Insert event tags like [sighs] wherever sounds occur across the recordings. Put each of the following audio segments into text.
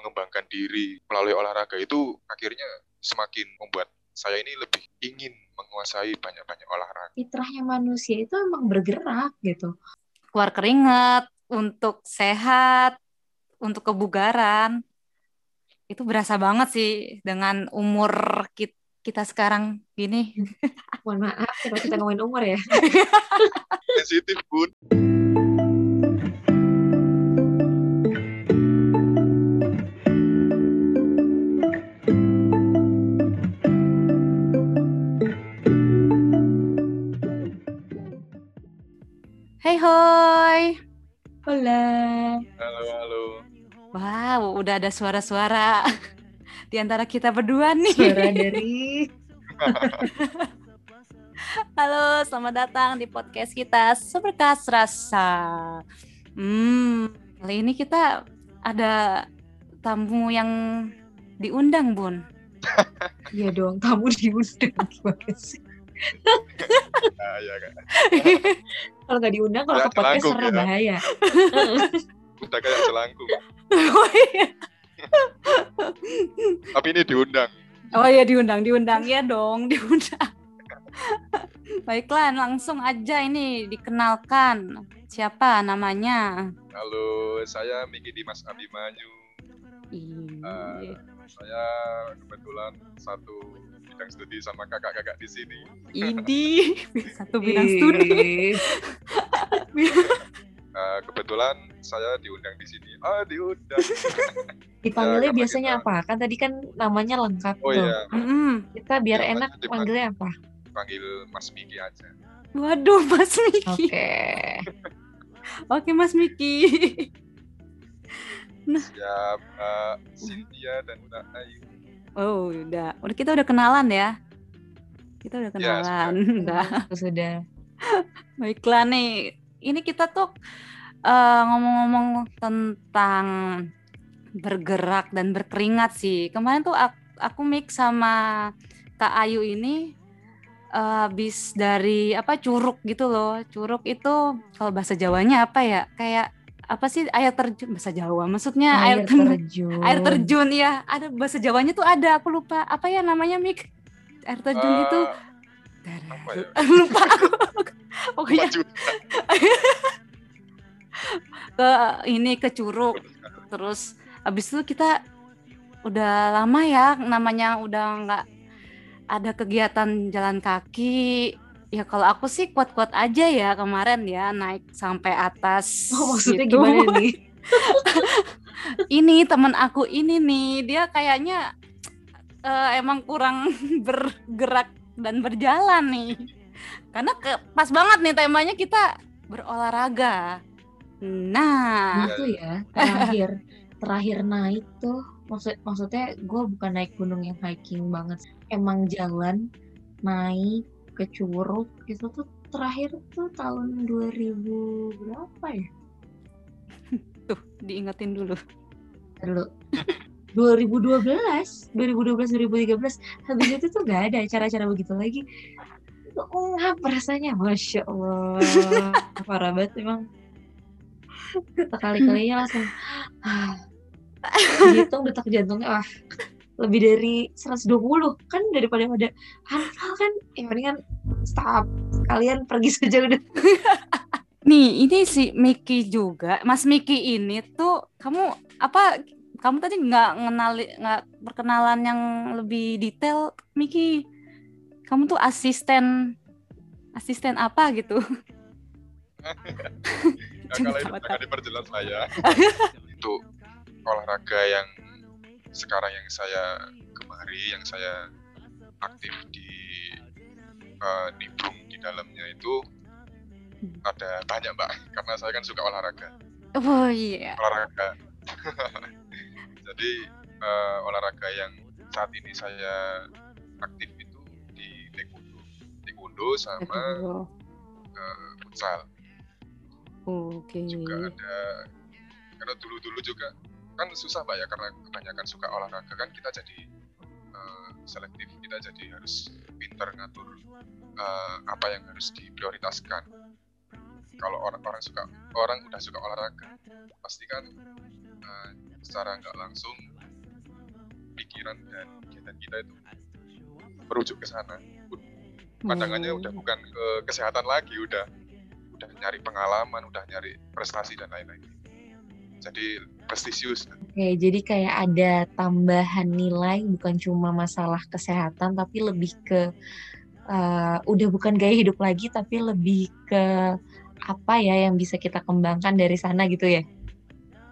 mengembangkan diri melalui olahraga itu akhirnya semakin membuat saya ini lebih ingin menguasai banyak-banyak olahraga. Fitrahnya manusia itu emang bergerak gitu. Keluar keringat untuk sehat, untuk kebugaran. Itu berasa banget sih dengan umur kita, kita sekarang gini. Mohon maaf, kalau kita ngomongin umur ya. [laughs] Sensitif, Bun. Hai hoi. Hola. Halo, halo. Wow, udah ada suara-suara [laughs] di antara kita berdua nih. Suara dari [laughs] Halo, selamat datang di podcast kita Seberkas Rasa. Hmm, kali ini kita ada tamu yang diundang, Bun. [laughs] Iya dong, tamu diundang gimana sih? Nah, ya, Kak. Kalau nggak diundang, kalau ke podcast serem ya. bahaya. [laughs] Udah kayak jelangkung. [laughs] oh iya, Tapi ini diundang. oh iya diundang, diundang ya dong, diundang. [laughs] Baiklah, langsung aja ini dikenalkan. Siapa namanya? Halo, saya Miki Dimas Abimanyu. Iya. Saya kebetulan satu bidang studi sama kakak-kakak di sini. Idi, [laughs] satu bidang studi. [laughs] Eh, kebetulan saya diundang di sini. Ah, diundang. [laughs] Dipanggilnya Ya, biasanya kita- apa? Kan tadi kan namanya lengkap Oh tuh. iya, Mm-mm. Kita biar Ya, enak dipanggil- manggilnya apa? panggil Mas Miki aja. Waduh, Mas Miki. Oke. Oke, Mas Miki. Siap, Mbak Cynthia dan Mbak Ayu. Oh, udah. Udah kita udah kenalan ya. Kita udah Ya, kenalan. [laughs] udah. Sudah. Baiklah nih. Ini kita tuh eh, ngomong-ngomong tentang bergerak dan berkeringat sih. Kemarin tuh aku, aku mix sama Kak Ayu ini eh, habis dari apa curug gitu loh. Curug itu kalau bahasa Jawanya apa ya? Kayak apa sih air terjun bahasa Jawa? Maksudnya air, Air terjun. terjun. Air terjun ya, ada bahasa Jawanya tuh ada, aku lupa. Apa ya namanya, Mik? Air terjun Eh, itu apa ya? [laughs] lupa aku. [laughs] Pokoknya [laughs] ke ini ke curug. Terus habis itu kita udah lama ya namanya udah nggak ada kegiatan jalan kaki. Ya kalau aku sih kuat-kuat aja ya kemarin ya naik sampai atas. [laughs] Oh, maksudnya gitu. gimana nih? [laughs] ini temen aku ini nih dia kayaknya eh, emang kurang [laughs] bergerak dan berjalan nih karena ke, pas banget nih temanya kita berolahraga nah Itu ya, terakhir terakhir naik tuh maksud maksudnya gue bukan naik gunung yang hiking banget. Emang jalan naik ke Curug itu tuh terakhir tuh tahun 2000 berapa ya? [laughs] tuh diingetin dulu. Dulu. 2012, 2012, 2013 habis itu tuh gak ada acara-acara begitu lagi. Ngap rasanya masya Allah. [laughs] Parah banget emang. Sekali-kalinya langsung ah, hitung detak jantungnya wah lebih dari 120 kan daripada pada hafal kan? Ya mendingan stop. Kalian pergi [laughs] saja udah. Nih ini si Miki juga. Mas Miki ini tuh kamu apa kamu tadi nggak ngenali nggak perkenalan yang lebih detail Miki kamu tuh asisten asisten apa gitu? [laughs] Ya, kalau itu akan diperjelas lah ya. [laughs] Untuk olahraga yang sekarang yang saya gemari, yang saya aktif di nimbrung di dalamnya itu ada banyak mbak, karena saya kan suka olahraga. oh iya Olahraga. [laughs] Jadi eh, olahraga yang saat ini saya aktif itu di taekwondo, taekwondo sama eh, futsal. oke juga ada karena dulu-dulu juga kan susah mbak ya karena kebanyakan suka olahraga kan kita jadi eh, selektif kita jadi harus pintar ngatur eh, apa yang harus diprioritaskan kalau orang-orang suka orang udah suka olahraga pasti kan eh, secara nggak langsung pikiran dan kegiatan kita itu merujuk ke sana. Pandangannya Hmm. udah bukan ke kesehatan lagi, udah udah nyari pengalaman, udah nyari prestasi dan lain-lain. Jadi prestisius. Oke, jadi kayak ada tambahan nilai bukan cuma masalah kesehatan tapi lebih ke eh, udah bukan gaya hidup lagi tapi lebih ke apa ya yang bisa kita kembangkan dari sana gitu ya.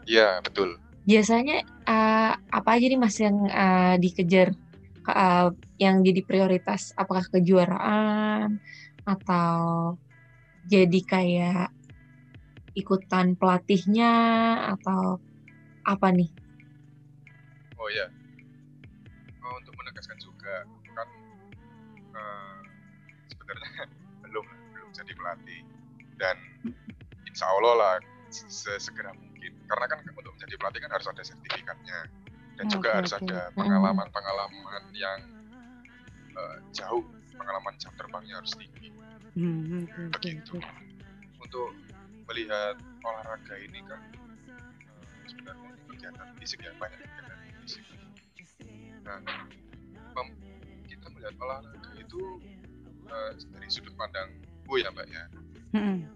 Iya betul. Biasanya eh, apa aja nih Mas yang eh, dikejar eh, yang jadi prioritas? Apakah kejuaraan atau jadi kayak ikutan pelatihnya atau apa nih? Oh ya. Oh, untuk menegaskan juga kan eh, sebenarnya [laughs] belum belum jadi pelatih. Dan insya Allah lah sesegera mungkin. Karena kan untuk menjadi pelatih kan harus ada sertifikatnya. Dan juga Oke, harus ada pengalaman-pengalaman yang eh, jauh. Pengalaman jam terbangnya harus tinggi. Hmm, oke, begitu. oke. untuk melihat olahraga ini kan eh, sebenarnya ini kegiatan fisik ya banyak kegiatan fisik. Nah kita melihat olahraga itu eh, dari sudut pandang gue ya mbak ya.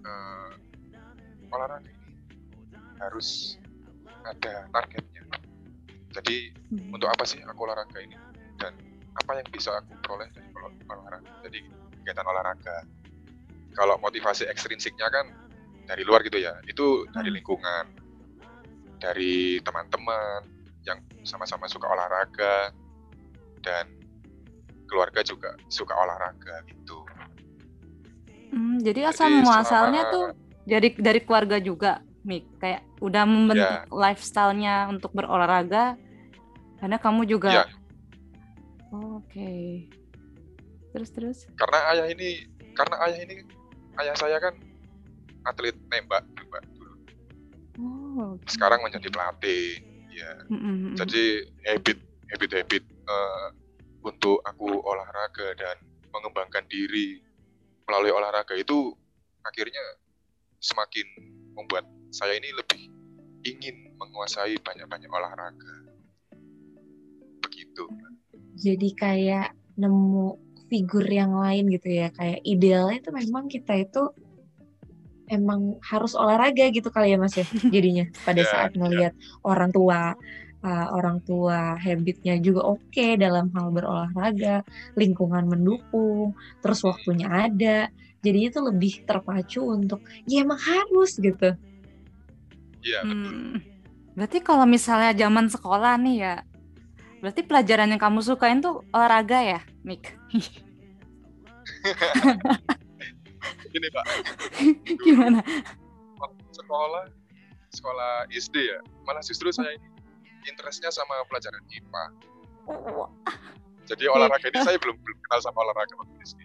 Eh, olahraga ini harus ada targetnya. Jadi Hmm. untuk apa sih aku olahraga ini? Dan apa yang bisa aku peroleh dari olah- olahraga jadi kegiatan olahraga? Kalau motivasi ekstrinsiknya kan dari luar gitu ya itu dari Hmm. lingkungan dari teman-teman yang sama-sama suka olahraga dan keluarga juga suka olahraga gitu Hmm, jadi asal muasalnya tuh dari dari keluarga juga, Mik. Kayak udah membentuk lifestyle-nya untuk berolahraga karena kamu juga Iya. Oh, Oke. Terus terus. karena ayah ini karena ayah ini ayah saya kan atlet nembak juga dulu Oh. oke. sekarang menjadi pelatih ya mm-mm. jadi habit habit habit eh, untuk aku olahraga dan mengembangkan diri melalui olahraga itu akhirnya semakin membuat saya ini lebih ingin menguasai banyak-banyak olahraga begitu jadi kayak nemu figur yang lain gitu ya kayak idealnya itu memang kita itu emang harus olahraga gitu kali ya mas ya jadinya [laughs] pada Ya, saat ya. ngelihat orang tua uh, orang tua habitnya juga oke dalam hal berolahraga lingkungan mendukung terus waktunya ada jadinya itu lebih terpacu untuk ya emang harus gitu iya betul Hmm. Berarti kalau misalnya zaman sekolah nih ya, berarti pelajaran yang kamu sukain tuh olahraga ya, Mik? [laughs] ini pak [laughs] Gimana? sekolah sekolah SD ya malah justru saya ini interestnya sama pelajaran IPA jadi olahraga ini saya belum belum kenal sama olahraga waktu SD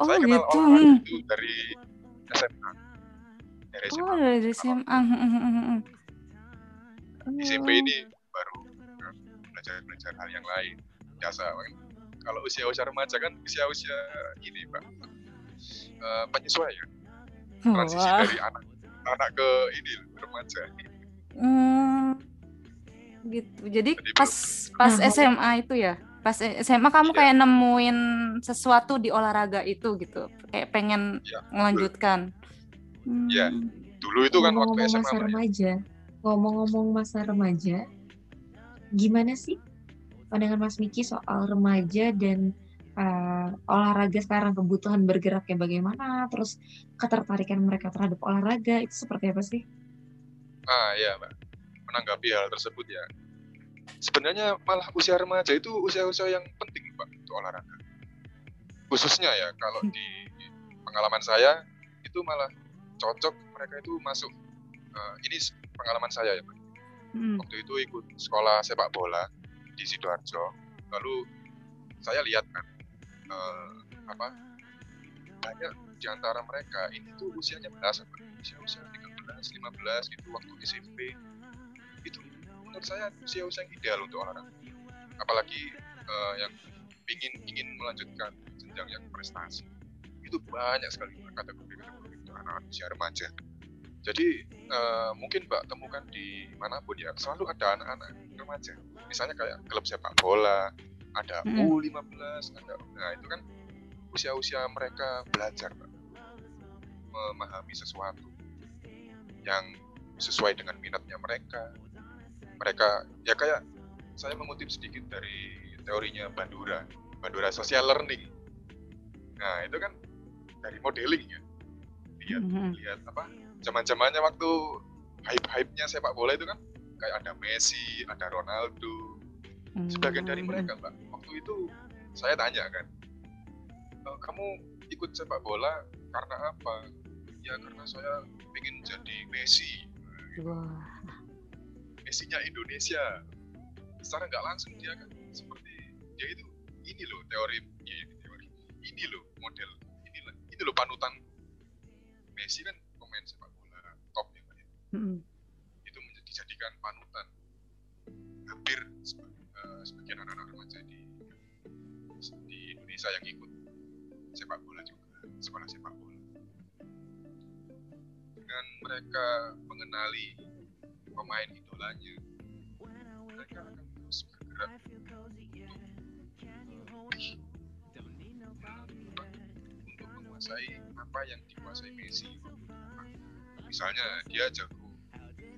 Oh saya kenal gitu. olahraga itu dari SMA dari SMA Oh dari SMA. Hmm, hmm, hmm, hmm. di SMP Oh. ini baru eh, belajar belajar hal yang lain biasa kan kalau usia usia remaja kan usia usia ini pak eh, penyesuaian transisi Wah. dari anak anak ke ini remaja Hmm, gitu. Jadi Jadi pas pas Nah, SMA itu ya, pas SMA kamu Iya. kayak nemuin sesuatu di olahraga itu gitu, kayak pengen Iya, melanjutkan. Hmm. Iya. dulu itu kan waktu ngomong-ngomong SMA masa ya. remaja, ngomong-ngomong masa remaja, gimana sih pandangan Mas Miki soal remaja dan uh, olahraga sekarang kebutuhan bergeraknya bagaimana, terus ketertarikan mereka terhadap olahraga itu seperti apa sih? Ah ya mbak, menanggapi hal tersebut ya. Sebenarnya malah usia remaja itu usia-usia yang penting mbak untuk olahraga. Khususnya ya kalau di pengalaman saya itu malah cocok mereka itu masuk. eh, ini pengalaman saya ya mbak. Hmm. Waktu itu ikut sekolah sepak bola di sidoarjo. Lalu saya lihat kan eh, apa banyak di antara mereka ini tuh usianya belasan Mbak. usia-usia 13, 15 gitu waktu SMP itu menurut saya usia-usia yang ideal untuk olahraga apalagi eh, yang ingin ingin melanjutkan jenjang yang prestasi itu banyak sekali kategori-kategori untuk anak usia remaja Jadi uh, mungkin Mbak temukan di mana pun ya, selalu ada anak-anak remaja. Misalnya kayak klub sepak bola, ada Mm. U15, ada nah itu kan usia-usia mereka belajar Mbak. Memahami sesuatu yang sesuai dengan minatnya mereka. Mereka ya kayak saya mengutip sedikit dari teorinya Bandura, Bandura social learning. Nah, itu kan dari modeling ya. Lihat Mhm. lihat apa zaman-zamannya waktu hype-hype-nya sepak bola itu kan kayak ada Messi, ada Ronaldo, sebagian dari Hmm. mereka mbak waktu itu saya tanya kan "E, kamu ikut sepak bola karena apa ya karena saya ingin jadi Messi Wah. Messi-nya Indonesia secara nggak langsung dia kan seperti dia itu ini loh teori ya ini teori ini loh model ini ini loh panutan Messi kan pemain sepak bola top ya ya. Mm-mm. itu menjadi dijadikan panutan sebagian anak-anak remaja di di Indonesia yang ikut sepak bola juga sekolah sepak bola. Dengan mereka mengenali pemain idolanya mereka akan terus bergerak. Untuk menguasai apa yang dikuasai Messi. Misalnya dia jago eh,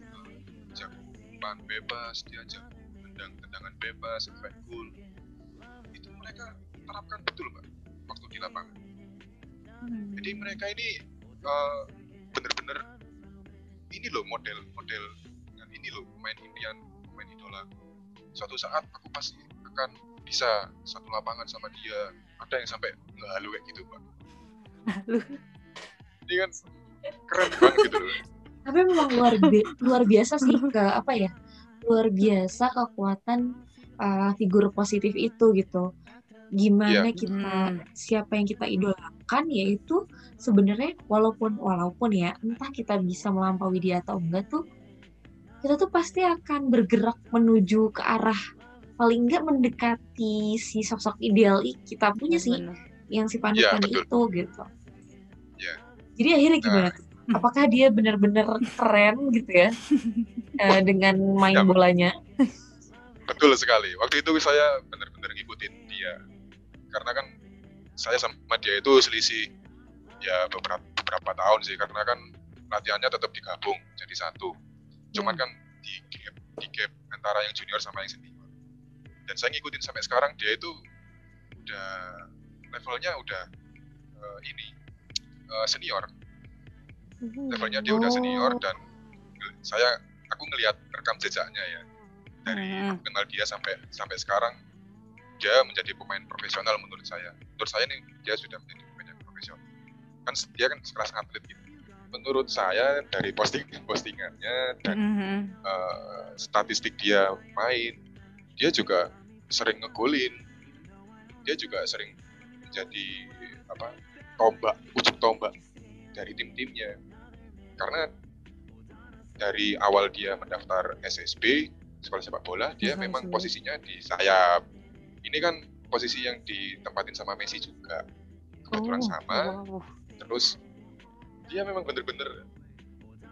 jago umpan bebas dia jago tendang tendangan bebas effect goal itu mereka terapkan betul mbak waktu di lapangan. Hmm. jadi mereka ini eh, bener-bener ini loh model model. Dan ini loh pemain impian pemain idola. Suatu saat aku pasti akan bisa satu lapangan sama dia. Ada yang sampai nggak halu kayak gitu mbak Halu. ini kan keren banget gitu loh. Tapi memang luar bi- luar biasa sih ke apa ya luar biasa kekuatan uh, figur positif itu gitu gimana Iya. kita Hmm. siapa yang kita idolakan yaitu sebenarnya walaupun walaupun ya entah kita bisa melampaui dia atau enggak tuh kita tuh pasti akan bergerak menuju ke arah paling enggak mendekati si sosok ideal kita punya sih Bener. yang si panutan betul. itu gitu. Iya. Jadi akhirnya gimana? tuh? [laughs] Apakah dia benar-benar keren gitu ya [laughs] eh, dengan main Ya. bolanya? Betul sekali. Waktu itu saya benar-benar ngikutin dia. Karena kan saya sama dia itu selisih ya beberapa beberapa tahun sih karena kan latihannya tetap digabung jadi satu. Cuman kan di gap, di gap antara yang junior sama yang senior. Dan saya ngikutin sampai sekarang dia itu udah levelnya udah eh, ini eh, senior. Levelnya dia udah senior Oh. dan saya aku ngelihat rekam jejaknya ya dari Hmm. aku kenal dia sampai sampai sekarang dia menjadi pemain profesional menurut saya menurut saya nih dia sudah menjadi pemain yang profesional kan dia kan sekelas atlet gitu menurut saya dari posting postingannya dan Mhm. eh, statistik dia main dia juga sering ngegolin dia juga sering menjadi apa tombak ujung tombak dari tim-timnya karena dari awal dia mendaftar SSB sekolah sepak bola dia Sekolah memang posisinya di sayap. Ini kan posisi yang ditempatin sama Messi juga. Kebetulan Oh, sama. Wow. terus dia memang bener-bener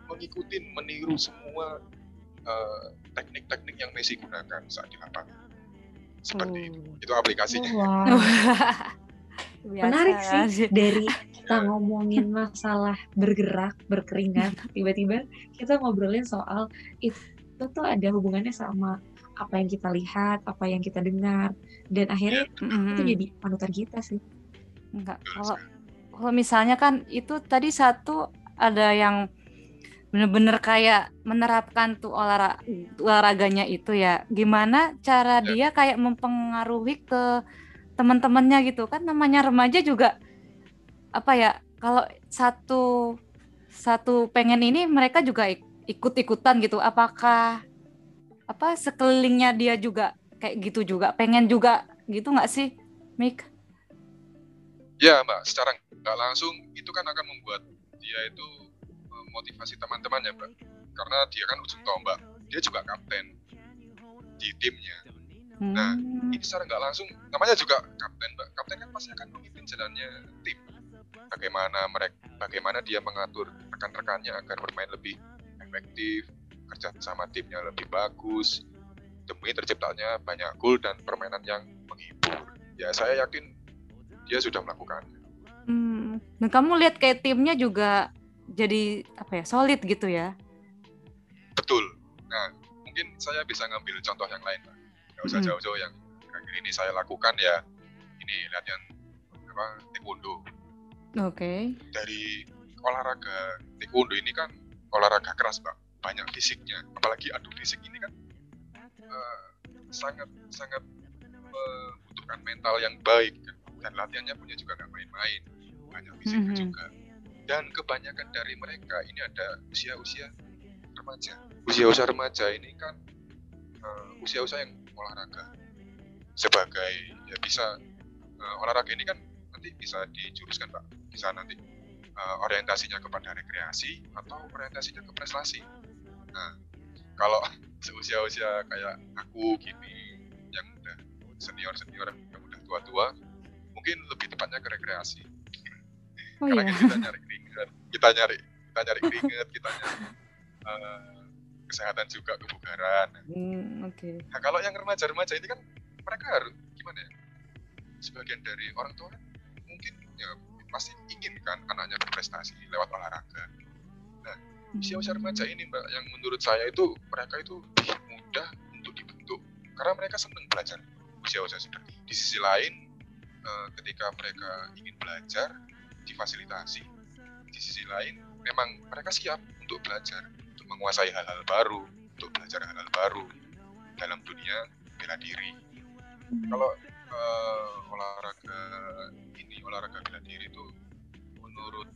mengikuti meniru semua eh, teknik-teknik yang Messi gunakan saat di lapangan. Seperti itu Oh. itu. Aplikasinya. Wow. [laughs] Biasa Menarik sih dari [laughs] kita ngomongin masalah bergerak, berkeringat, [laughs] tiba-tiba kita ngobrolin soal itu tuh ada hubungannya sama apa yang kita lihat, apa yang kita dengar, dan akhirnya itu Mhm. jadi panutan kita sih. Enggak. Kalau kalau misalnya kan itu tadi satu ada yang bener-bener kayak menerapkan tuh olahraga olahraganya itu ya. Gimana cara dia kayak mempengaruhi ke teman-temannya gitu kan namanya remaja juga apa ya kalau satu satu pengen ini mereka juga ik- ikut-ikutan gitu apakah apa sekelilingnya dia juga kayak gitu juga pengen juga gitu nggak sih Mik? Ya mbak, secara nggak langsung itu kan akan membuat dia itu eh, motivasi teman-temannya mbak. Karena dia kan ujung tombak, dia juga kapten di timnya. Nah, Hmm. Ini secara nggak langsung, namanya juga kapten mbak. Kapten kan pasti akan memimpin jalannya tim. Bagaimana mereka, bagaimana dia mengatur rekan-rekannya agar bermain lebih efektif, kerja sama timnya lebih bagus, demi terciptanya banyak gol dan permainan yang menghibur. Ya saya yakin dia sudah melakukannya. Hmm. Dan kamu lihat kayak timnya juga jadi apa ya solid gitu ya? Betul. Nah mungkin saya bisa ngambil contoh yang lain, Pak. Gak usah Hmm. jauh-jauh yang akhir ini saya lakukan ya. Ini latihan apa taekwondo. Oke. Dari olahraga taekwondo ini kan olahraga keras, Pak. Banyak fisiknya. Apalagi adu fisik ini kan eh, sangat sangat membutuhkan mental yang baik kan. dan latihannya punya juga nggak main-main banyak fisiknya Mhm. juga dan kebanyakan dari mereka ini ada usia-usia remaja usia-usia remaja ini kan eh, usia-usia yang olahraga. Sebagai ya bisa eh, olahraga ini kan nanti bisa dijuruskan pak. Bisa nanti eh, orientasinya kepada rekreasi atau orientasinya ke prestasi. Nah kalau [laughs] seusia-usia kayak aku gini yang udah senior-senior yang udah tua-tua mungkin lebih tepatnya ke rekreasi. Oh karena iya. kita nyari keringet kita nyari kita nyari keringet kita nyari [laughs] eh, kesehatan juga kebugaran. Hmm, Oke. nah kalau yang remaja-remaja ini kan mereka harus gimana ya? Sebagian dari orang tua kan mungkin ya pasti ingin kan anaknya berprestasi lewat olahraga. Usia-usia remaja ini mbak yang menurut saya itu mereka itu mudah untuk dibentuk karena mereka senang belajar usia-usia sudah di sisi lain eh, ketika mereka ingin belajar difasilitasi. Di sisi lain memang mereka siap untuk belajar menguasai hal-hal baru untuk belajar hal-hal baru dalam dunia bela diri. Kalau eh, olahraga ini olahraga bela diri itu menurut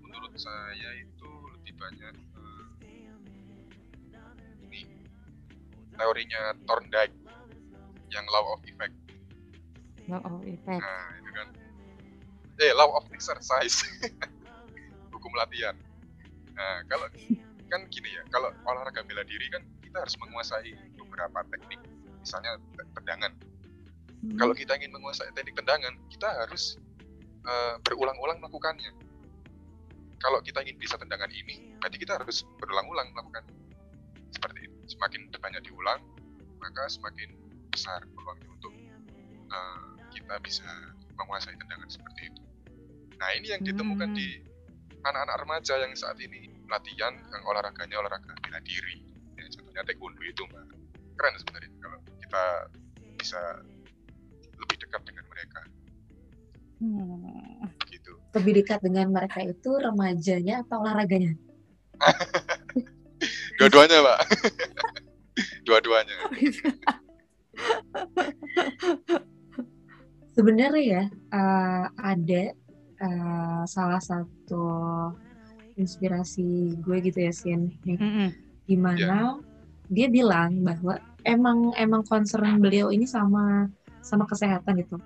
menurut saya itu lebih banyak eh, ini teorinya Thorndike yang law of effect. Law of effect. nah itu kan. Eh law of exercise. [laughs] Hukum latihan. Nah kalau [laughs] kan gini ya kalau olahraga bela diri kan kita harus menguasai beberapa teknik misalnya tendangan Hmm. kalau kita ingin menguasai teknik tendangan, kita harus eh, berulang-ulang melakukannya. Kalau kita ingin bisa tendangan ini, berarti kita harus berulang-ulang melakukan seperti itu. Semakin banyak diulang, maka semakin besar peluangnya untuk eh, kita bisa menguasai tendangan seperti itu. Nah ini yang ditemukan Hmm. di anak-anak remaja yang saat ini latihan yang olahraganya olahraga bela diri. Ya, contohnya taekwondo itu, mbak. Keren sebenarnya kalau kita bisa lebih dekat dengan mereka Hmm. gitu. Lebih dekat dengan mereka itu remajanya atau olahraganya? [laughs] Dua-duanya, Pak. [laughs] Dua-duanya. Sebenarnya ya eh, ada eh, salah satu inspirasi gue gitu ya Sin, nih, Mm-mm. di mana dia bilang bahwa emang emang concern beliau ini sama sama kesehatan gitu.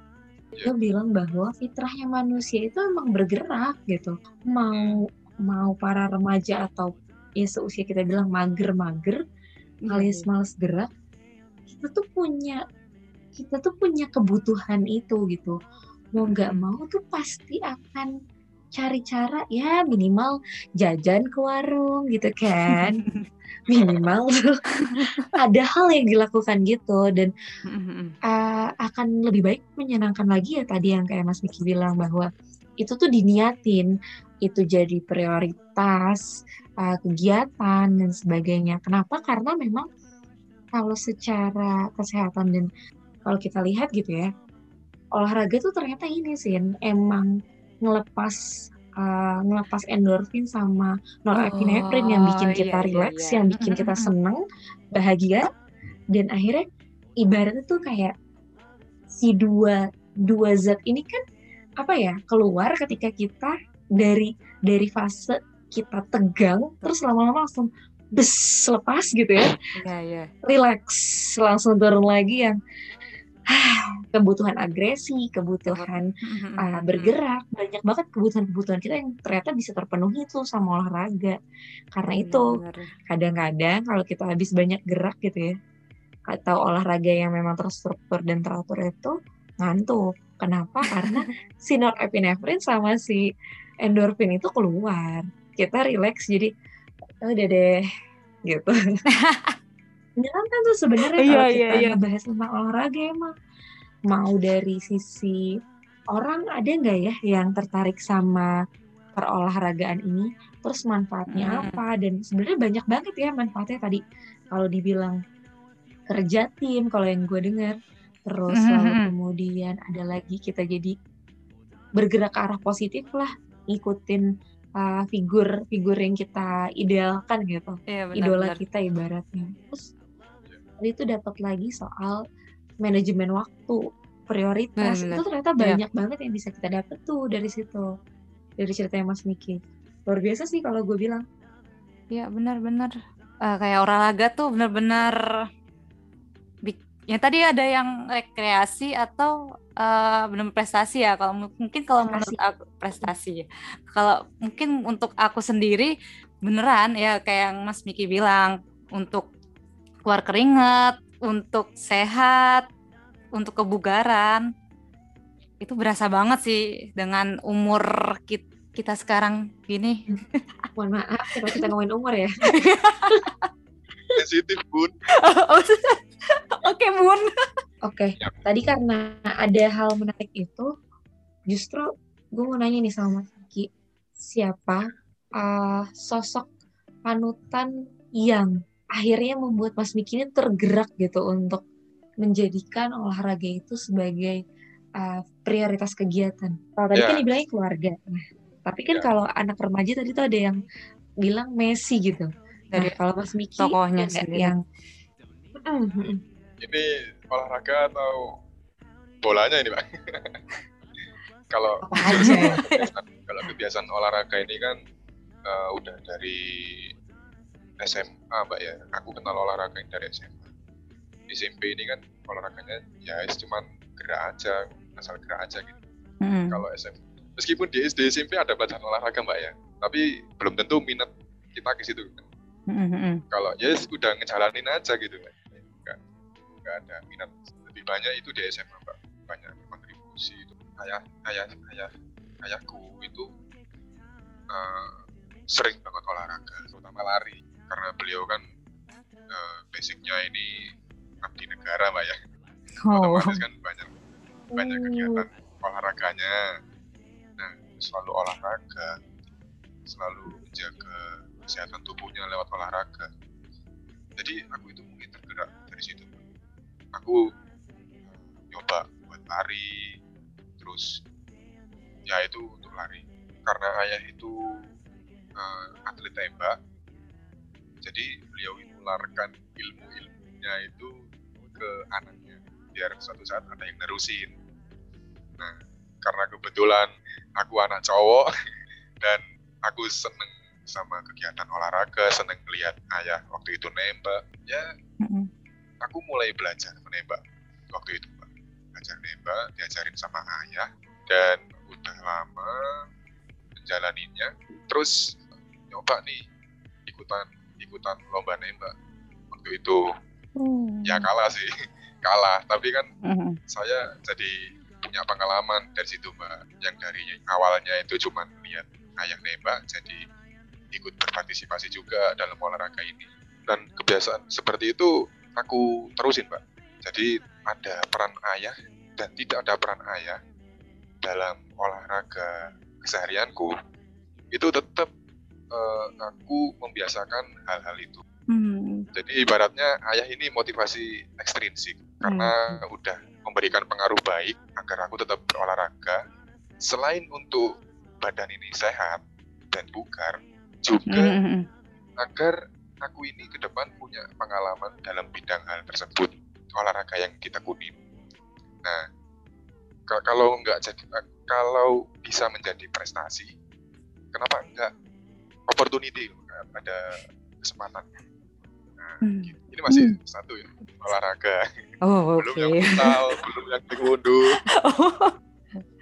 Dia bilang bahwa fitrahnya manusia itu emang bergerak gitu. Mau mau para remaja atau ya seusia kita bilang mager-mager, Iya, alias iya. males gerak, kita tuh punya kita tuh punya kebutuhan itu gitu. Mau nggak mau tuh pasti akan cari cara ya minimal jajan ke warung gitu kan. [laughs] minimal tuh [laughs] ada hal yang dilakukan gitu dan uh, akan lebih baik menyenangkan lagi ya tadi yang kayak Mas Miki bilang bahwa itu tuh diniatin itu jadi prioritas uh, kegiatan dan sebagainya. Kenapa? Karena memang kalau secara kesehatan dan kalau kita lihat gitu ya olahraga tuh ternyata ini sih emang ngelepas uh, ngelepas endorfin sama norepinefrin yang bikin Oh, kita iya, iya, relax, iya. yang bikin kita [laughs] seneng, bahagia, dan akhirnya ibaratnya tuh kayak si dua dua zat ini kan apa ya keluar ketika kita dari dari fase kita tegang terus lama-lama langsung bes lepas gitu ya Iya, iya. relax langsung turun lagi yang [sighs] kebutuhan agresi kebutuhan uh, bergerak banyak banget kebutuhan-kebutuhan kita yang ternyata bisa terpenuhi tuh sama olahraga. Karena itu Benar-benar. kadang-kadang kalau kita habis banyak gerak gitu ya atau olahraga yang memang terstruktur dan teratur itu ngantuk. Kenapa? Karena [laughs] si norepinefrin sama si endorfin itu keluar. Kita relax jadi oh, udah deh gitu. [laughs] Menyenangkan tuh sebenarnya Iya, kalau iya, kita iya. ngebahas tentang olahraga emang mau dari sisi orang ada nggak ya yang tertarik sama perolahragaan ini terus manfaatnya Hmm. apa dan sebenarnya banyak banget ya manfaatnya tadi kalau dibilang kerja tim kalau yang gue dengar terus Mhm, lalu mhm. kemudian ada lagi kita jadi bergerak ke arah positif lah ngikutin uh, figur figur yang kita idealkan gitu Iya idola benar-benar. kita ibaratnya terus tadi itu dapat lagi soal manajemen waktu prioritas Benar-benar. itu ternyata Iya. banyak banget yang bisa kita dapat tuh dari situ dari ceritanya Mas Niki luar biasa sih kalau gue bilang Iya benar-benar. Eh, kayak olahraga tuh benar-benar ya tadi ada yang rekreasi atau eh benar prestasi ya. Kalau mu- mungkin kalau menurut aku prestasi. ya. Kalau mungkin untuk aku sendiri beneran ya kayak yang Mas Miki bilang untuk keluar keringat, untuk sehat, untuk kebugaran. Itu berasa banget sih dengan umur kit- kita sekarang gini. [laughs] mohon maaf kalau kita ngomongin umur ya [laughs] sensitif bun [laughs] Oke, Bun. Oke, Ya. tadi karena ada hal menarik itu, justru gue mau nanya nih sama Mas Vicky, siapa uh, sosok panutan yang akhirnya membuat Mas Miki ini tergerak gitu untuk menjadikan olahraga itu sebagai uh, prioritas kegiatan. Kalau tadi Ya. kan dibilangnya keluarga, nah, tapi kan Ya. kalau anak remaja tadi tuh ada yang bilang Messi gitu. Nah, Dari kalau Mas Miki tokohnya sendiri. yang Mm, ini olahraga atau bolanya ini pak [laughs] kalau aja? [laughs] kalau kebiasaan olahraga ini kan eh, udah dari SMA mbak ya. Aku kenal olahraga ini dari SMA SMP ini kan olahraganya ya es cuman gerak aja asal gerak aja gitu. Mm. kalau SMP meskipun di SD SMP ada pelajaran olahraga mbak ya. Tapi belum tentu minat kita ke situ kan. Mm, mm, mm. kalau ya yes, udah ngejalanin aja gitu kan nggak nggak ada minat. Lebih banyak itu di SMA mbak. Banyak kontribusi itu. Ayah ayah ayah ayahku itu eh, sering banget olahraga terutama lari karena beliau kan eh, basicnya ini abdi negara mbak ya. Oh. otomatis kan banyak banyak kegiatan olahraganya. Nah selalu olahraga selalu menjaga kesehatan tubuhnya lewat olahraga. Jadi aku itu mungkin tergerak dari situ aku eh, nyoba buat lari terus ya itu untuk lari. Karena ayah itu eh, atlet tembak jadi beliau menularkan ilmu-ilmunya itu ke anaknya biar suatu saat ada yang nerusin. Nah karena kebetulan aku anak cowok [laughs] dan aku seneng sama kegiatan olahraga seneng lihat ayah waktu itu nembak ya aku mulai belajar menembak waktu itu Pak. belajar nembak diajarin sama ayah dan udah lama menjalaninya terus nyoba nih ikutan ikutan lomba nembak waktu itu. Ya kalah sih. [laughs] Kalah. Tapi kan Mm, mm. saya jadi punya pengalaman dari situ mbak. Yang dari awalnya itu cuma lihat ayah nembak jadi ikut berpartisipasi juga dalam olahraga ini. Dan kebiasaan seperti itu aku terusin mbak. Jadi ada peran ayah dan tidak ada peran ayah dalam olahraga keseharianku itu tetap eh, aku membiasakan hal-hal itu Mm. jadi ibaratnya ayah ini motivasi ekstrinsik karena udah memberikan pengaruh baik agar aku tetap berolahraga. Selain untuk badan ini sehat dan bugar, juga mm, mm. agar aku ini ke depan punya pengalaman dalam bidang hal tersebut, olahraga yang kita kunin. Nah, ka- kalau nggak jadi, kalau bisa menjadi prestasi, kenapa enggak opportunity kan? ada kesempatan. Nah, Hmm. ini masih Hmm. satu ya olahraga Oh, belum oke. yang futsal belum yang taekwondo [laughs]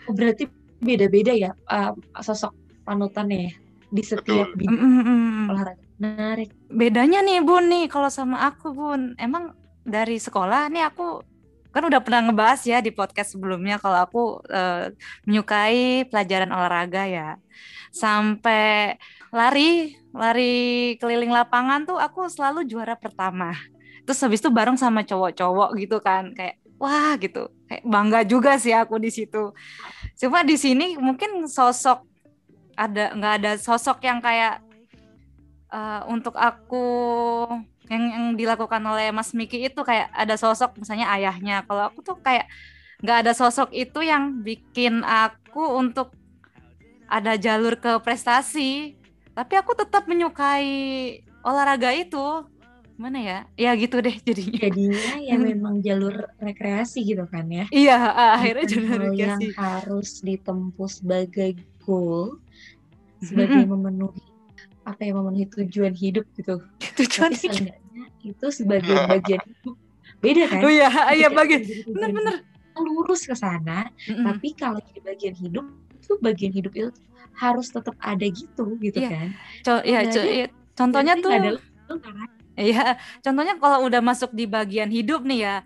Oh, berarti beda-beda ya uh, sosok panutannya ya di setiap Betul. bidang Mm, olahraga. Menarik. Bedanya nih Bun nih kalau sama aku Bun, emang dari sekolah nih aku kan udah pernah ngebahas ya di podcast sebelumnya kalau aku eh, menyukai pelajaran olahraga ya. Sampai lari, lari keliling lapangan tuh aku selalu juara pertama. Terus habis itu bareng sama cowok-cowok gitu kan, kayak wah gitu, kayak bangga juga sih aku di situ. Cuma di sini mungkin sosok ada nggak ada sosok yang kayak uh, untuk aku yang yang dilakukan oleh Mas Miki itu kayak ada sosok misalnya ayahnya. Kalau aku tuh kayak nggak ada sosok itu yang bikin aku untuk ada jalur ke prestasi. Tapi aku tetap menyukai olahraga itu. Mana ya? Ya gitu deh jadinya. Jadinya ya [laughs] memang jalur rekreasi gitu kan ya. Iya, akhirnya jalur rekreasi. Yang harus ditempuh sebagai goal, sebagai memenuhi apa yang memenuhi tujuan hidup gitu. [laughs] Tujuan Tapi hidup. itu sebagai bagian hidup. Beda kan? Oh iya, iya bagian. Bener-bener. Lurus ke sana, mm -mm. tapi kalau di bagian hidup itu bagian hidup itu harus tetap ada gitu gitu iya. kan. Co ya, co ya, contohnya tuh ada, Iya, contohnya kalau udah masuk di bagian hidup nih ya,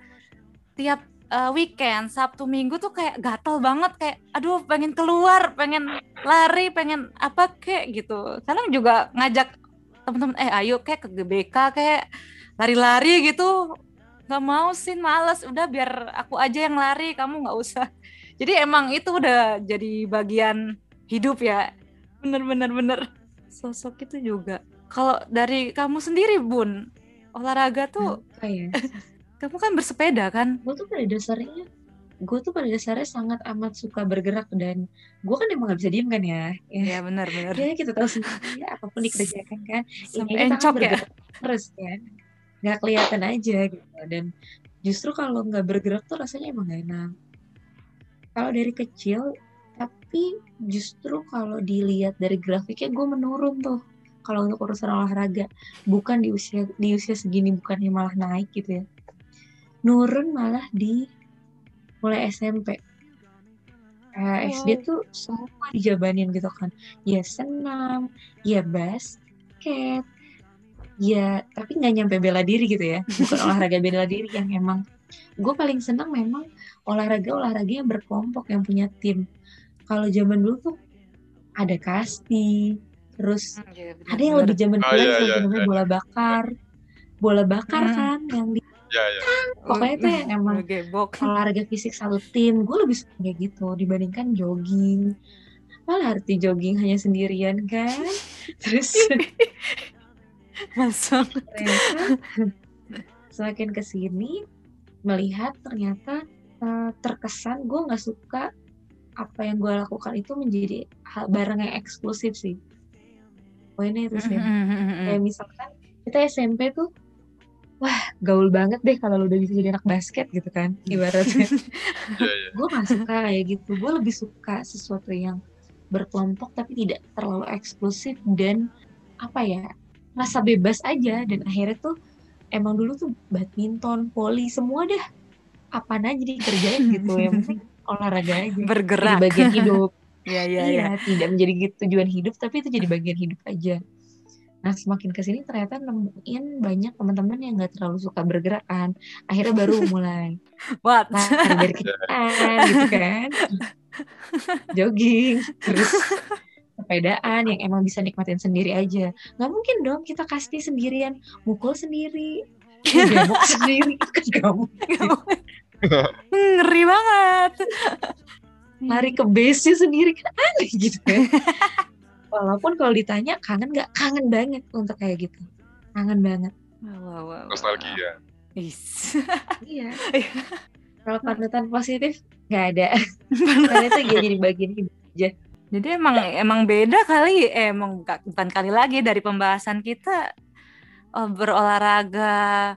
tiap uh, weekend Sabtu Minggu tuh kayak gatel banget kayak aduh pengen keluar pengen lari pengen apa kek gitu. Kadang juga ngajak teman-teman eh ayo kayak ke GBK kayak lari-lari gitu. Nggak mau sih males. Udah biar aku aja yang lari kamu nggak usah. Jadi emang itu udah jadi bagian hidup ya bener-bener bener sosok itu juga kalau dari kamu sendiri bun olahraga tuh apa ya [laughs] kamu kan bersepeda kan? Gue tuh pada dasarnya, gue tuh pada dasarnya sangat amat suka bergerak dan gue kan emang gak bisa diem kan ya. Iya benar benar. Ya kita tahu sendiri ya, apa pun dikerjakan kan. Sampai ini encok kan ya. Terus kan, nggak kelihatan aja gitu. Dan justru kalau nggak bergerak tuh rasanya emang gak enak. Kalau dari kecil, tapi justru kalau dilihat dari grafiknya gue menurun tuh kalau untuk urusan olahraga bukan di usia di usia segini bukannya malah naik gitu ya nurun malah di mulai SMP. Uh, SD tuh semua dijabanin gitu kan. Ya senam, ya basket, ya tapi nggak nyampe bela diri gitu ya. Bukan olahraga [laughs] bela diri yang emang gue paling senang memang olahraga olahraga yang berkelompok yang punya tim. Kalau zaman dulu tuh ada kasti, terus Ya, ada yang lebih zaman Oh, dulu iya, iya, namanya iya. bola bakar, bola bakar Hmm. kan yang di Ya, ya. pokoknya itu yang emang gebok. [laughs] olahraga fisik satu tim gue lebih suka kayak gitu dibandingkan jogging malah arti jogging hanya sendirian kan [laughs] terus Masuk. semakin ke sini melihat ternyata eh, terkesan gue nggak suka apa yang gue lakukan itu menjadi hal barang yang eksklusif sih. Poinnya itu sih. Hmm. kayak misalkan kita SMP tuh wah gaul banget deh kalau lu udah bisa jadi anak basket gitu kan [laughs] ibaratnya. Ya, ya. gue gak suka kayak gitu. Gue lebih suka sesuatu yang berkelompok tapi tidak terlalu eksklusif dan apa ya rasa bebas aja. Dan akhirnya tuh emang dulu tuh badminton voli semua dah apa aja dikerjain gitu. Yang penting olahraga aja. Jadi Bergerak. bagian hidup. [laughs] Iya iya iya tidak menjadi tujuan hidup tapi itu jadi bagian hidup aja. Nah semakin ke sini ternyata nemuin banyak teman-teman yang nggak terlalu suka bergerak kan akhirnya baru [laughs] mulai. What? lari dari [laughs] gitu kan. Jogging terus sepedaan yang emang bisa nikmatin sendiri aja. Nggak mungkin dong kita kasti sendirian. Mukul sendiri. Gebok sendiri. Kan kamu Ngeri banget. lari ke base sendiri kan aneh gitu kan walaupun kalau ditanya kangen nggak? Kangen banget untuk kayak gitu. Kangen banget. Wah, wah, wah. Nostalgia. Is. iya. Kalau panutan positif nggak ada. Karena itu ya jadi bagian hidup Jadi emang emang beda kali, eh, emang buka- bukan kali lagi dari pembahasan kita. Oh, berolahraga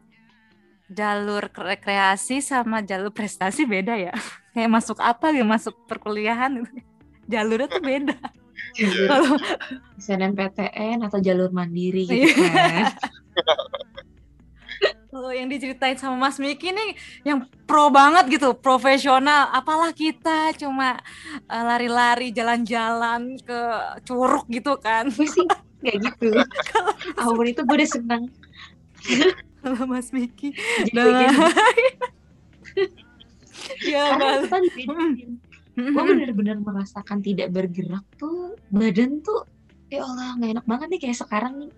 jalur rekreasi sama jalur prestasi beda ya. [laughs] Kayak masuk apa ya masuk perkuliahan jalurnya tuh beda. Kalau SNMPTN atau jalur mandiri gitu Iya. kan [laughs] kalau yang diceritain sama Mas Miki nih yang pro banget gitu, profesional. Apalah kita cuma eh, lari-lari jalan-jalan ke curug gitu kan. gue sih [laughs] kayak gitu apa pun itu gue udah senang Kalau Mas Miki. Jadi bagian [laughs] ya karena kan beda. gue benar-benar merasakan tidak bergerak tuh badan tuh ya Allah nggak enak banget nih kayak sekarang nih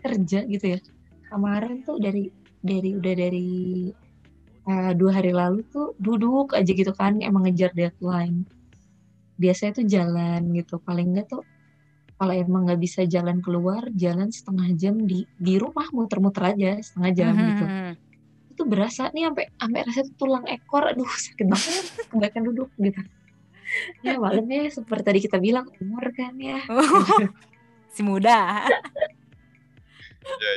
kerja gitu ya. Kemarin tuh dari dari udah dari uh, dua hari lalu tuh duduk aja gitu kan emang ngejar deadline. Biasanya tuh jalan gitu paling enggak tuh kalau emang nggak bisa jalan keluar jalan setengah jam di di rumah muter-muter aja setengah jam mm -hmm. gitu itu berasa nih sampai sampai rasa tulang ekor aduh sakit banget kebanyakan duduk gitu ya malamnya seperti tadi kita bilang umur kan ya [laughs] si muda ya, ya.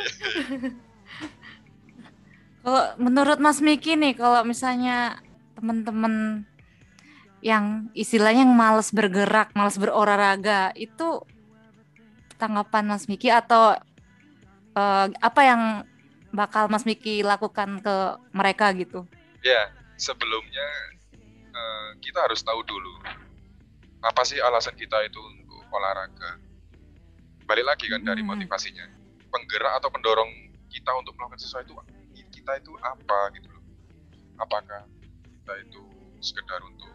kalau menurut Mas Miki nih kalau misalnya teman-teman yang istilahnya yang males bergerak, males berolahraga itu tanggapan Mas Miki atau uh, apa yang bakal Mas Miki lakukan ke mereka gitu? Ya, sebelumnya uh, kita harus tahu dulu apa sih alasan kita itu untuk olahraga. Balik lagi kan hmm. dari motivasinya. Penggerak atau pendorong kita untuk melakukan sesuatu kita itu apa gitu loh. Apakah kita itu sekedar untuk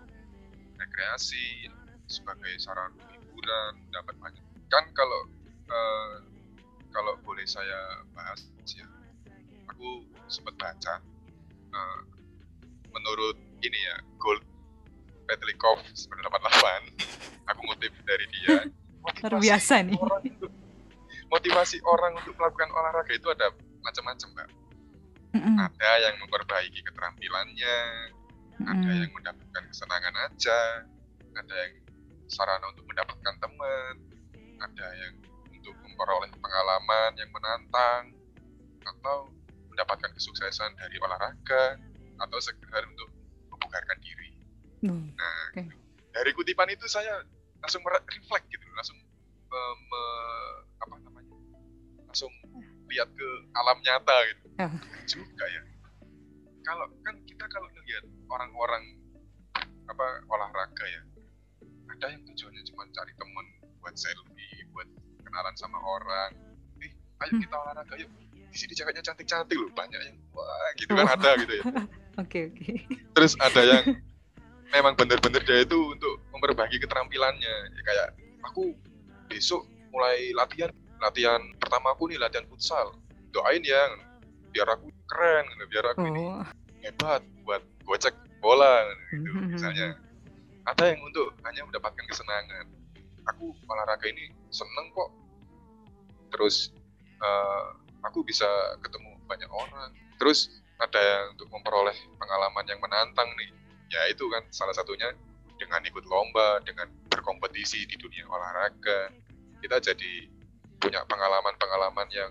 rekreasi sebagai sarana hiburan dapat banyak kan kalau uh, kalau boleh saya bahas ya aku sempat baca uh, menurut ini ya Gold Petlikov 988 aku ngutip dari dia [laughs] luar biasa nih. orang untuk, motivasi orang untuk melakukan olahraga itu ada macam-macam mbak. Mm -mm. ada yang memperbaiki keterampilannya ada yang mendapatkan kesenangan aja ada yang sarana untuk mendapatkan teman ada yang memperoleh pengalaman yang menantang atau mendapatkan kesuksesan dari olahraga atau sekedar untuk membugarkan diri hmm. nah okay. dari kutipan itu saya langsung refleks gitu langsung me, me, apa namanya langsung lihat ke alam nyata gitu oh. juga ya kalau kan kita kalau ngelihat orang-orang apa olahraga ya ada yang tujuannya cuma cari temen buat selfie buat kenalan sama orang. Eh ayo kita olahraga yuk. Di sini ceweknya cantik-cantik loh banyak yang wah gitu kan oh. ada gitu ya. [laughs] Oke oke. Okay. terus ada yang memang bener-bener dia itu untuk memperbaiki keterampilannya. Ya, kayak aku besok mulai latihan. Latihan pertama aku nih latihan futsal. Doain ya biar aku keren biar aku oh. ini hebat buat gocek bola gitu [laughs] misalnya. Ada yang untuk hanya mendapatkan kesenangan. Aku olahraga ini seneng kok terus uh, aku bisa ketemu banyak orang. Terus ada yang untuk memperoleh pengalaman yang menantang nih. Ya itu kan salah satunya dengan ikut lomba dengan berkompetisi di dunia olahraga. Kita jadi punya pengalaman-pengalaman yang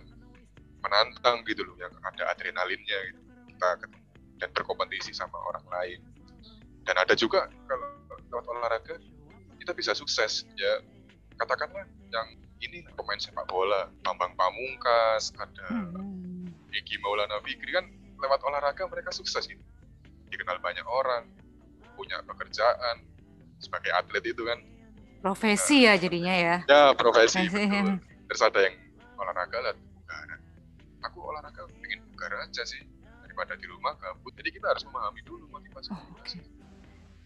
menantang gitu loh yang ada adrenalinnya gitu. Kita ketemu dan berkompetisi sama orang lain. Dan ada juga kalau lewat olahraga kita bisa sukses. Ya katakanlah yang ini pemain sepak bola. Bambang Pamungkas ada hmm. Egi Maulana Fikri. Kan lewat olahraga mereka sukses gitu dikenal banyak orang punya pekerjaan sebagai atlet itu kan. Profesi uh, ya jadinya ya. ya profesi, profesi. terus ada yang olahraga lah bugaran aku olahraga pengen bugar aja sih. Daripada di rumah gabut. Jadi kita harus memahami dulu motivasi oh, okay.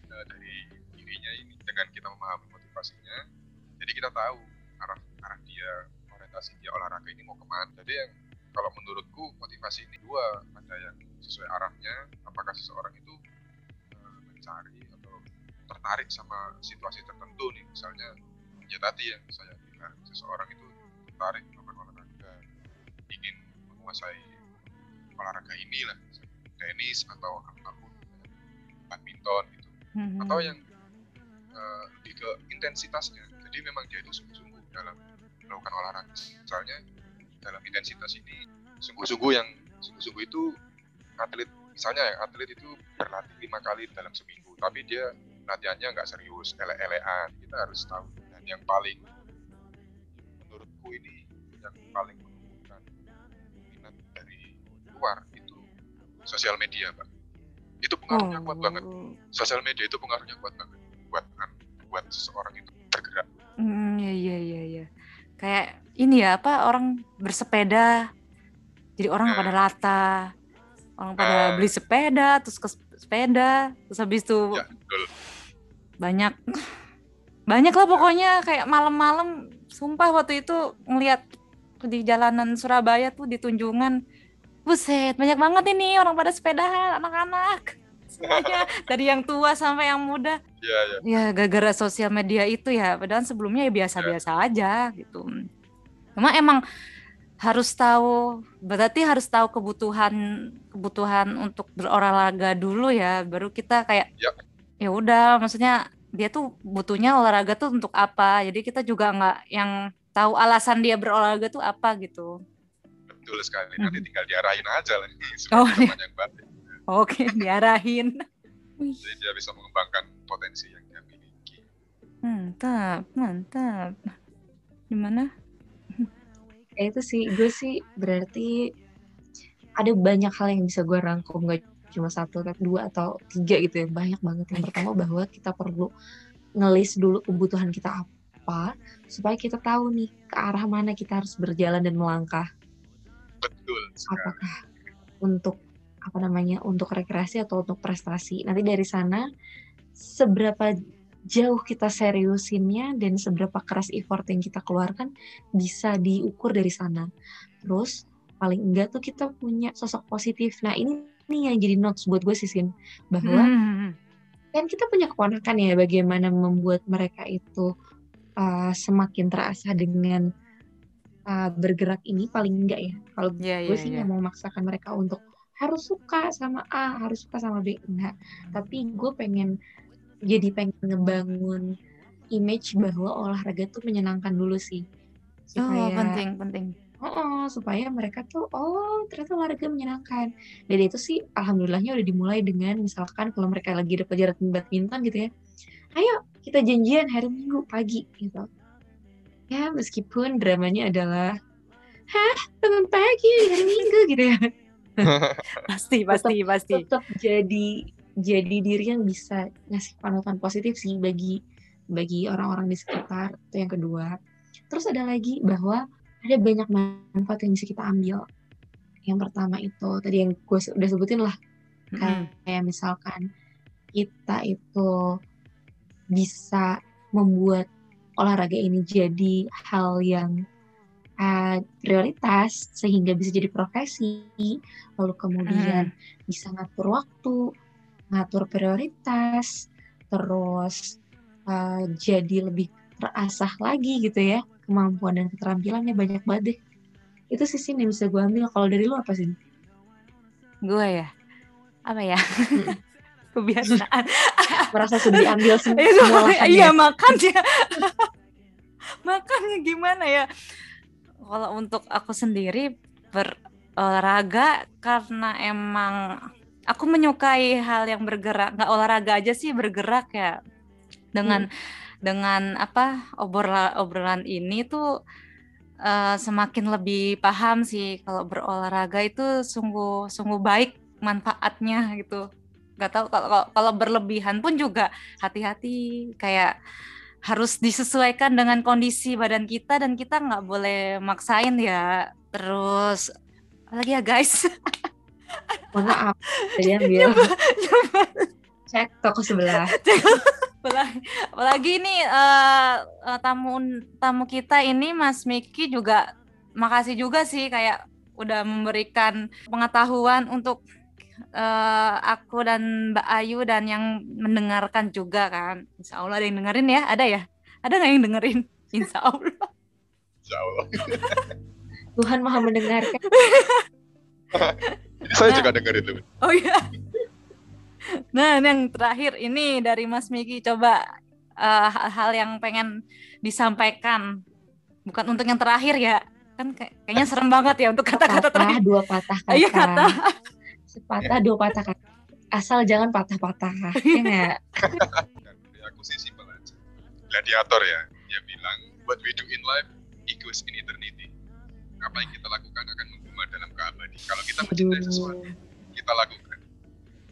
nah, dari dirinya ini dengan kita memahami motivasinya jadi kita tahu arah arah dia orientasi dia olahraga ini mau ke mana. Jadi yang kalau menurutku motivasi ini dua ada yang sesuai arahnya apakah seseorang itu uh, mencari atau tertarik sama situasi tertentu nih. Misalnya ya tadi yang saya bilang seseorang itu tertarik melakukan olahraga ingin menguasai olahraga inilah tenis atau apa pun badminton gitu. Mm-hmm. atau yang uh, lebih ke intensitasnya. Jadi memang dia itu sungguh-sungguh dalam melakukan olahraga misalnya dalam intensitas ini sungguh-sungguh yang sungguh-sungguh itu atlet misalnya ya atlet itu berlatih lima kali dalam seminggu tapi dia latihannya nggak serius ele-elean kita harus tahu. Dan yang paling menurutku ini yang paling menunjukkan minat dari luar itu sosial media pak itu pengaruhnya oh. kuat banget. Sosial media itu pengaruhnya kuat banget buat buat seseorang itu bergerak. Hmm, iya iya iya. ya. Kayak ini ya apa orang bersepeda. Jadi orang nah. pada lata. Orang pada uh, beli sepeda terus ke sepeda. Terus habis itu ya, betul. banyak. [laughs] Banyak lah pokoknya kayak malam-malam. Sumpah waktu itu ngelihat di jalanan Surabaya tuh di Tunjungan. Buset banyak banget ini orang pada sepedahan anak-anak semuanya dari yang tua sampai yang muda Iya, iya. ya gara-gara sosial media itu ya padahal sebelumnya ya biasa-biasa aja gitu cuma emang harus tahu berarti harus tahu kebutuhan kebutuhan untuk berolahraga dulu ya baru kita kayak Ya. ya udah maksudnya dia tuh butuhnya olahraga tuh untuk apa jadi kita juga nggak yang tahu alasan dia berolahraga tuh apa gitu Betul sekali. Nanti tinggal diarahin aja lah. Oh, teman yang baik. Oke [laughs] diarahin Jadi dia bisa mengembangkan potensi yang dia miliki. mantap mantap gimana Ya itu sih, gue sih berarti ada banyak hal yang bisa gue rangkum gak cuma satu, tapi dua atau tiga gitu ya, banyak banget. Yang pertama bahwa kita perlu ngelis dulu kebutuhan kita apa, supaya kita tahu nih ke arah mana kita harus berjalan dan melangkah. Betul sekali. Apakah untuk apa namanya untuk rekreasi atau untuk prestasi. Nanti dari sana seberapa jauh kita seriusinnya dan seberapa keras effort yang kita keluarkan bisa diukur dari sana. Terus paling enggak tuh kita punya sosok positif. Nah ini nih yang jadi notes buat gue sisin bahwa Hmm, kan kita punya keponakan ya bagaimana membuat mereka itu uh, semakin terasa dengan uh, bergerak ini paling enggak ya. Kalau ya gue ya sih nggak mau memaksakan mereka untuk harus suka sama A, harus suka sama B, enggak. Tapi gue pengen jadi pengen ngebangun image bahwa olahraga tuh menyenangkan dulu sih. oh Supaya penting penting Oh, supaya mereka tuh oh ternyata olahraga menyenangkan. Dan itu sih alhamdulillahnya udah dimulai dengan misalkan kalau mereka lagi ada pelajaran badminton gitu ya. Ayo kita janjian hari Minggu pagi gitu. Ya meskipun dramanya adalah hah teman pagi hari Minggu gitu ya. [laughs] pasti pasti pasti Tetap jadi jadi diri yang bisa ngasih panutan positif sih bagi bagi orang-orang di sekitar itu yang kedua. Terus ada lagi bahwa ada banyak manfaat yang bisa kita ambil. Yang pertama itu tadi yang gue udah sebutin lah Mm-mm. kayak misalkan kita itu bisa membuat olahraga ini jadi hal yang uh, prioritas sehingga bisa jadi profesi. Lalu kemudian bisa ngatur waktu ngatur prioritas terus uh, jadi lebih terasah lagi gitu ya kemampuan dan keterampilannya banyak banget deh. Itu sih Sin, yang bisa gue ambil. Kalau dari lu apa sih gue ya? Apa ya? [laughs] Kebiasaan. Merasa sudah diambil [laughs] sem- Itu, semua iya makanya [laughs] makanya gimana ya kalau untuk aku sendiri berolahraga karena emang aku menyukai hal yang bergerak. Nggak olahraga aja sih bergerak ya. Dengan dengan apa obrolan obrolan ini tuh eh, semakin lebih paham sih kalau berolahraga itu sungguh sungguh baik manfaatnya gitu. Nggak tahu kalau- kalau berlebihan pun juga hati-hati. Kayak harus disesuaikan dengan kondisi badan kita dan kita nggak boleh maksain ya. Terus apalagi ya guys? [laughs] Mohon maaf jadi ambil [laughs] [laughs] cek toko sebelah. Apalagi, apalagi ini eh, tamu tamu kita ini Mas Miki juga makasih juga sih kayak udah memberikan pengetahuan untuk eh, aku dan Mbak Ayu dan yang mendengarkan juga kan. Insya Allah ada yang dengerin ya. Ada ya? Ada nggak yang dengerin? [laughs] Insya Allah. Insya Allah. [laughs] Tuhan maha mendengarkan. Saya juga dengar itu. oh iya. Nah yang terakhir. Ini dari Mas Miki. Coba eh, hal-hal yang pengen disampaikan. Bukan untuk yang terakhir ya. Kan kayak- kayaknya serem banget ya untuk kata-kata terakhir. dua patah kata Iya, kata. Sepatah dua patah kata asal jangan patah-patah ya nggak? Dari aku sih simpel aja. Gladiator ya, dia bilang, what we do in life equals in eternity. Apa yang kita lakukan akan menggema dalam keabadi. Kalau kita mencintai sesuatu, kita lakukan.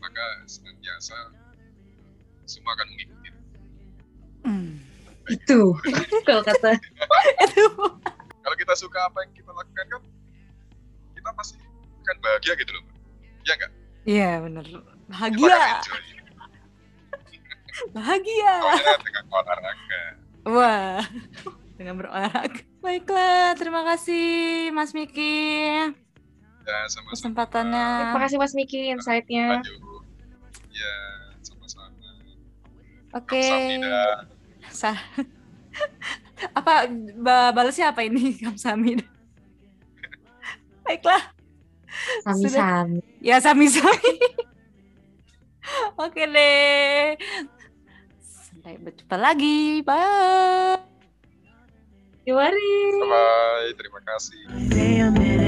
Maka senantiasa semua akan mengikuti. Hmm, itu [laughs] kalau kata itu Kalau kita suka apa yang kita lakukan kan, kita pasti akan bahagia gitu loh. Mbak. Ya enggak? iya bener Kita akan bahagia [laughs] bahagia. Dengan olahraga. Wah, [laughs] dengan berolahraga. Baiklah, terima kasih Mas Miki Ya, sama-sama. kesempatannya. Terima kasih Mas Miki insight-nya. Ya, sama-sama. Oke. Kamsahamnida. Sa [laughs] apa ba balasnya apa ini Kamsahamnida? Baiklah. Sami-sami. Ya sami-sami. Oke deh. Sampai berjumpa lagi. Bye. Mari. Bye-bye. Terima kasih.